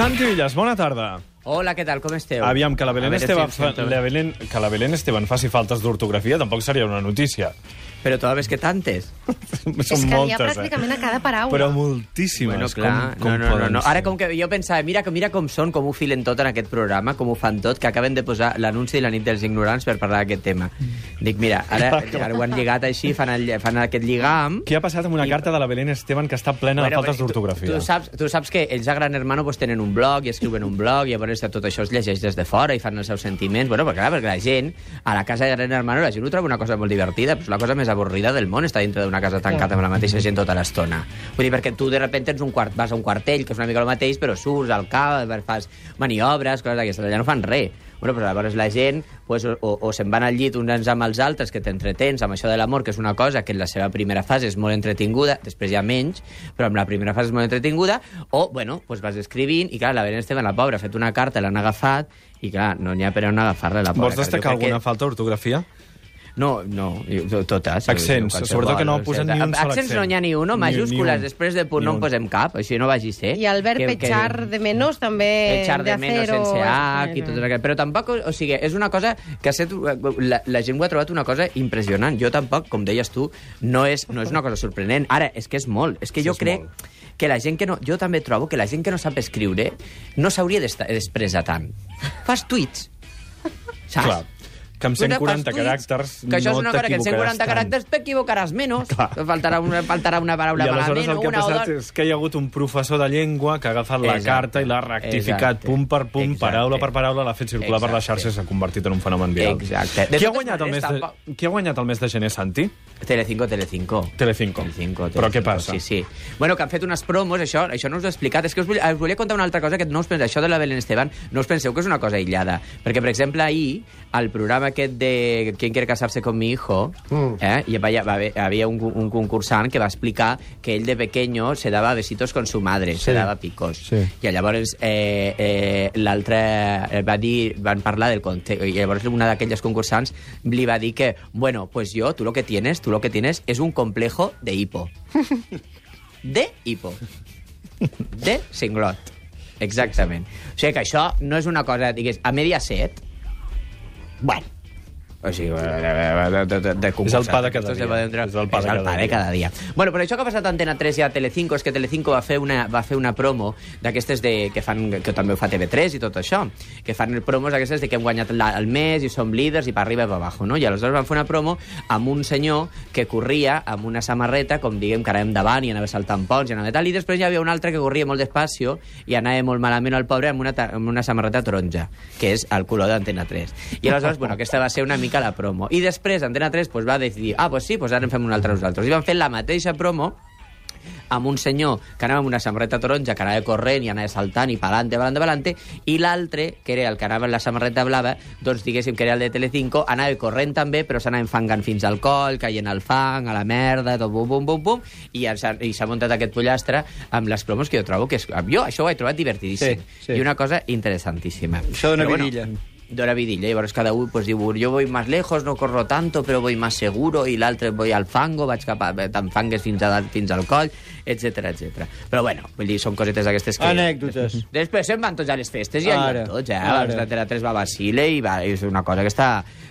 Santi Villas, bona tarda. Hola, què tal? Com esteu? Aviam, que la Belén, Esteban, si bé. la Belén, que la Belén Esteban faci faltes d'ortografia tampoc seria una notícia. Però tu ves que tantes. Són És que ha moltes, eh? pràcticament a cada paraula. Però moltíssimes. Bueno, clar, com, com no, no, no, no. Ara com que jo pensava, mira, mira com són, com ho filen tot en aquest programa, com ho fan tot, que acaben de posar l'anunci de la nit dels ignorants per parlar d'aquest tema. Dic, mira, ara, ara ho han lligat així, fan, el, fan aquest lligam... Què ha passat amb una carta de la Belén Esteban que està plena de faltes tu- d'ortografia? Tu, saps, tu saps que ells a Gran Hermano pues, tenen un blog i escriuen un blog i llavors tot això es llegeix des de fora i fan els seus sentiments. Bueno, perquè, clar, perquè la gent, a la casa de Gran Hermano, la gent ho troba una cosa molt divertida, però és la cosa més avorrida del món estar dintre d'una casa tancada amb la mateixa gent tota l'estona. Vull dir, perquè tu de repente tens un quart, vas a un quartell, que és una mica el mateix, però surts al cap, fas maniobres, coses d'aquestes, allà no fan res. Bueno, però llavors la gent pues, o, o se'n van al llit uns amb els altres, que t'entretens amb això de l'amor, que és una cosa que en la seva primera fase és molt entretinguda, després ja menys, però en la primera fase és molt entretinguda, o, bueno, pues vas escrivint, i clar, la Belén Esteban, la pobra, ha fet una carta, l'han agafat, i clar, no n'hi ha per on agafar-la, la pobra. Vols destacar alguna falta d'ortografia? No, no, totes. Accents, sobretot que no posen ni un sol Accents accent. no n'hi ha ni un, Ni- majúscules, ni un. després de punt Ni no en posem cap, així no vagi ser. I el verb Que- que- echar de menos també... echar de menos acero, sense H i tot aquest... Però tampoc, o sigui, és una cosa que ha set, la, la gent ho ha trobat una cosa impressionant. Jo tampoc, com deies tu, no és, no és una cosa sorprenent. Ara, és que és molt. És que Sí, jo és crec molt. Que la gent que no... Jo també trobo que la gent que no sap escriure no s'hauria d'expressar tant. Fas tuits. Saps? Clar. Que amb Una 140 fas tuits, caràcters que això és no una cosa que en 140 t'equivocaràs tant. caràcters t'equivocaràs menys. Clar. Faltarà una, faltarà una paraula I aleshores malament el o que ha passat dos. és que hi ha hagut un professor de llengua que ha agafat la Exacte. carta i l'ha rectificat Exacte. punt per punt, Exacte. paraula per paraula, l'ha fet circular per les Exacte. xarxes i s'ha convertit en un fenomen viral. Exacte. De Qui ha, guanyat el mes de, tampoc- qui ha guanyat el mes de gener, Santi? Telecinco, Telecinco. Telecinco. Telecinco, Però què Telecinco, passa? Sí, sí. Bueno, que han fet unes promos, això, això no us ho he explicat. És que us, vull, us volia contar una altra cosa, que no us penseu, això de la Belén Esteban, no us penseu que és una cosa aïllada. Perquè, per exemple, ahir, al programa aquest de ¿Quién quiere casarse con mi hijo? Mm. Eh, va haver, havia un, un concursant que va explicar que ell de pequeño se daba besitos con su madre, se daba picos. Sí. I llavors eh, eh, l'altre eh, va dir, van parlar del context, i llavors una d'aquelles concursants li va dir que, bueno, pues yo, tú lo que tienes, tú lo que tienes es un complejo de hipo. De hipo. De cinglot. Exactament. O sigui que això no és una cosa, digués, a Mediaset, bueno, o sigui, de, de, de, de, de És el pa de cada dia. És el pa de és el cada pa de dia. cada dia. Bueno, però això que ha passat a Antena 3 i a Telecinco és que Telecinco va fer una, va fer una promo d'aquestes de, que fan, que també ho fa TV3 i tot això, que fan promos d'aquestes de que hem guanyat la, el mes i som líders i per arriba i per abajo, no? I aleshores van fer una promo amb un senyor que corria amb una samarreta, com diguem que anàvem davant i anava saltant ponts i anava tal, i després hi havia un altre que corria molt despacio i anava molt malament el pobre amb una, amb una samarreta taronja, que és el color d'Antena 3. I aleshores, bueno, aquesta va ser una mica la promo. I després Antena 3 pues, va decidir, ah, pues sí, pues ara en fem una altra nosaltres. I van fer la mateixa promo amb un senyor que anava amb una samarreta taronja, que anava corrent i anava saltant i palante, palante, palante, i l'altre, que era el que anava amb la samarreta blava, doncs diguéssim que era el de Telecinco, anava corrent també, però s'anava enfangant fins al coll, caient al fang, a la merda, tot bum, bum, bum, bum, i s'ha i s'ha muntat aquest pollastre amb les promos que jo trobo que és... Jo això ho he trobat divertidíssim. Sí, sí. I una cosa interessantíssima. Això dona Però vidilla. Dona vidilla, llavors cada uno pues, diu, yo voy más lejos, no corro tanto, però voy más seguro, i l'altre voy al fango, vaig cap a t'enfangues fins, a, fins al coll, etc etc. Però bueno, vull dir, són cosetes d'aquestes que... Anècdotes. Després se'n van tots a les festes i allà Ara, tots, eh? ara. Abans l'Antena 3 va a Basile i va, és una cosa que està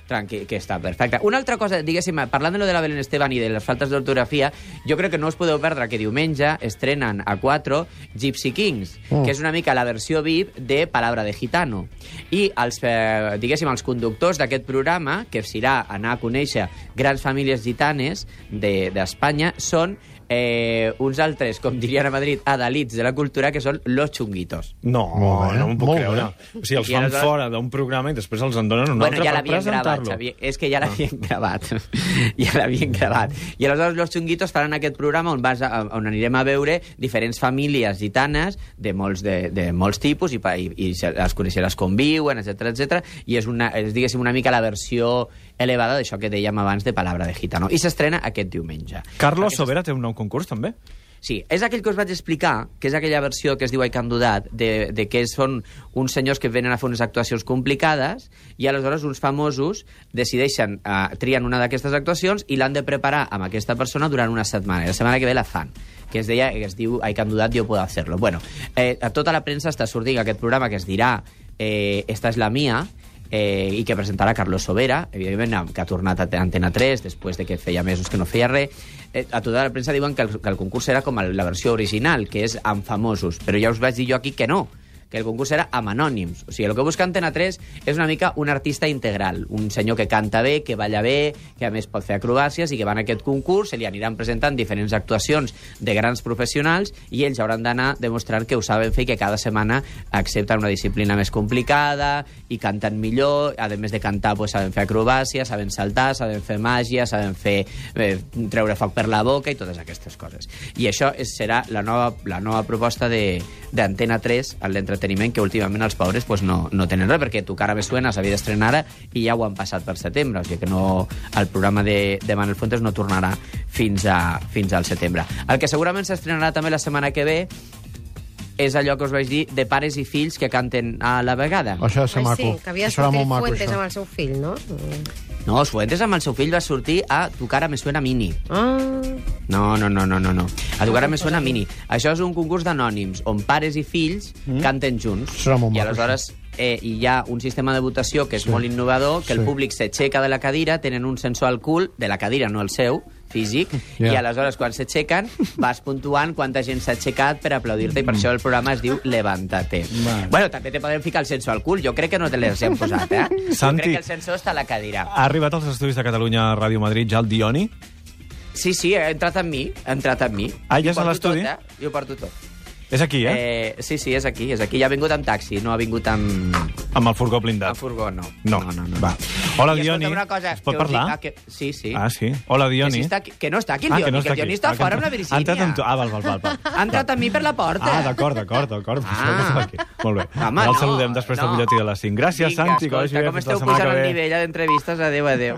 tranqui, que està perfecta. Una altra cosa, diguéssim, parlant de lo de la Belén Esteban i de les faltes d'ortografia, jo crec que no us podeu perdre que diumenge estrenen a 4 Gypsy Kings, Mm. que és una mica la versió VIP de Palabra de Gitano. I els, eh, diguéssim, els conductors d'aquest programa, que serà anar a conèixer grans famílies gitanes de- d'Espanya, de, són eh, uns altres, com dirien a Madrid, adalits de la cultura, que són los chunguitos. No, Molt bé, no m'ho puc molt creure. bé. O sigui, els I fan aleshores- fora d'un programa i després els en donen un Bueno, altre ja per presentar-lo. És que ja l'havien gravat. ja l'havien gravat. I aleshores los xunguitos faran aquest programa on, vas a, on anirem a veure diferents famílies gitanes de molts, de, de molts tipus i, i, i se- les coneixeràs com viuen, etc etc. i és, una, és, diguéssim, una mica la versió elevada d'això que dèiem abans de Palabra de Gitano. I s'estrena aquest diumenge. Carlos Aquesta- Sobera té un nou concurs, també? Sí, és aquell que us vaig explicar, que és aquella versió que es diu I Can Do That, de, de que són uns senyors que venen a fer unes actuacions complicades i aleshores uns famosos decideixen, uh, trien una d'aquestes actuacions i l'han de preparar amb aquesta persona durant una setmana. I la setmana que ve la fan que es deia, que es diu I Can Do That, Yo Puedo Hacerlo. Bueno, eh, a tota la premsa està sortint aquest programa que es dirà eh, Esta és la mia, eh, i que presentarà Carlos Sobera, evidentment, que ha tornat a Antena 3 després de que feia mesos que no feia res. Eh, a tota la premsa diuen que el, que el concurs era com la versió original, que és amb famosos, però ja us vaig dir jo aquí que no, que el concurs era amb anònims. O sigui, el que busca Antena 3 és una mica un artista integral, un senyor que canta bé, que balla bé, que a més pot fer acrobàcies i que va en aquest concurs, se li aniran presentant diferents actuacions de grans professionals i ells hauran d'anar demostrant que ho saben fer i que cada setmana accepten una disciplina més complicada i canten millor, a més de cantar pues, saben fer acrobàcies, saben saltar, saben fer màgia, saben fer eh, treure foc per la boca i totes aquestes coses. I això és, serà la nova, la nova proposta d'Antena 3 en l'entreteniment, que últimament els pobres pues, no, no tenen res, perquè Tu cara me suena s'havia d'estrenar ara i ja ho han passat per setembre, o sigui que no, el programa de, de Manuel Fuentes no tornarà fins, a, fins al setembre. El que segurament s'estrenarà també la setmana que ve és allò que us vaig dir de pares i fills que canten a la vegada. Això Ai, maco. sí, que havia sortit Fuentes això. amb el seu fill, no? No, Fuentes amb el seu fill va sortir a Tu cara me suena mini. Ah, No, no, no, no, no, no. A tu cara me suena mini. Això és un concurs d'anònims, on pares i fills mm. canten junts. Serà molt I aleshores eh, hi ha un sistema de votació que és Sí. molt innovador, que Sí. el públic s'aixeca de la cadira, tenen un sensor al cul, de la cadira, no el seu, físic, Ja. i aleshores quan s'aixequen vas puntuant quanta gent s'ha aixecat per aplaudir-te i per això el programa es diu Levántate. Vale. Bueno, també te podem ficar el sensor al cul, jo crec que no te les hem posat, eh? Jo Santi. crec que el sensor està a la cadira. Ha arribat als estudis de Catalunya Ràdio Madrid ja el Dioni? Sí, sí, ha entrat amb mi, ha entrat amb mi. Ah, ja Jo és a l'estudi? Eh? Jo porto tot. És aquí, eh? Eh, sí, sí, és aquí, és aquí. Ja ha vingut amb taxi, no ha vingut amb, Amb el furgó amb blindat. furgó, no. No. no, no, no. Va. Hola, I Dioni. una cosa, Es pot que parlar? dic- ah, que, sí, sí. Ah, sí. Hola, Que, Dioni. si està que no està aquí el Ah, Dioni, no que, el. Dioni està Ah, que fora amb la entrat- Ha entrat Virgínia. amb tu. Ah, val, val, val. val. Ha entrat amb mi per la porta. Ah, d'acord, d'acord, d'acord. Ah. Aquí. Molt bé. Home, el no, saludem després del no. butlletí de les 5. Gràcies, Vinga, Santi. que escolta, com esteu pujant que el ve. nivell d'entrevistes? Adéu, adéu.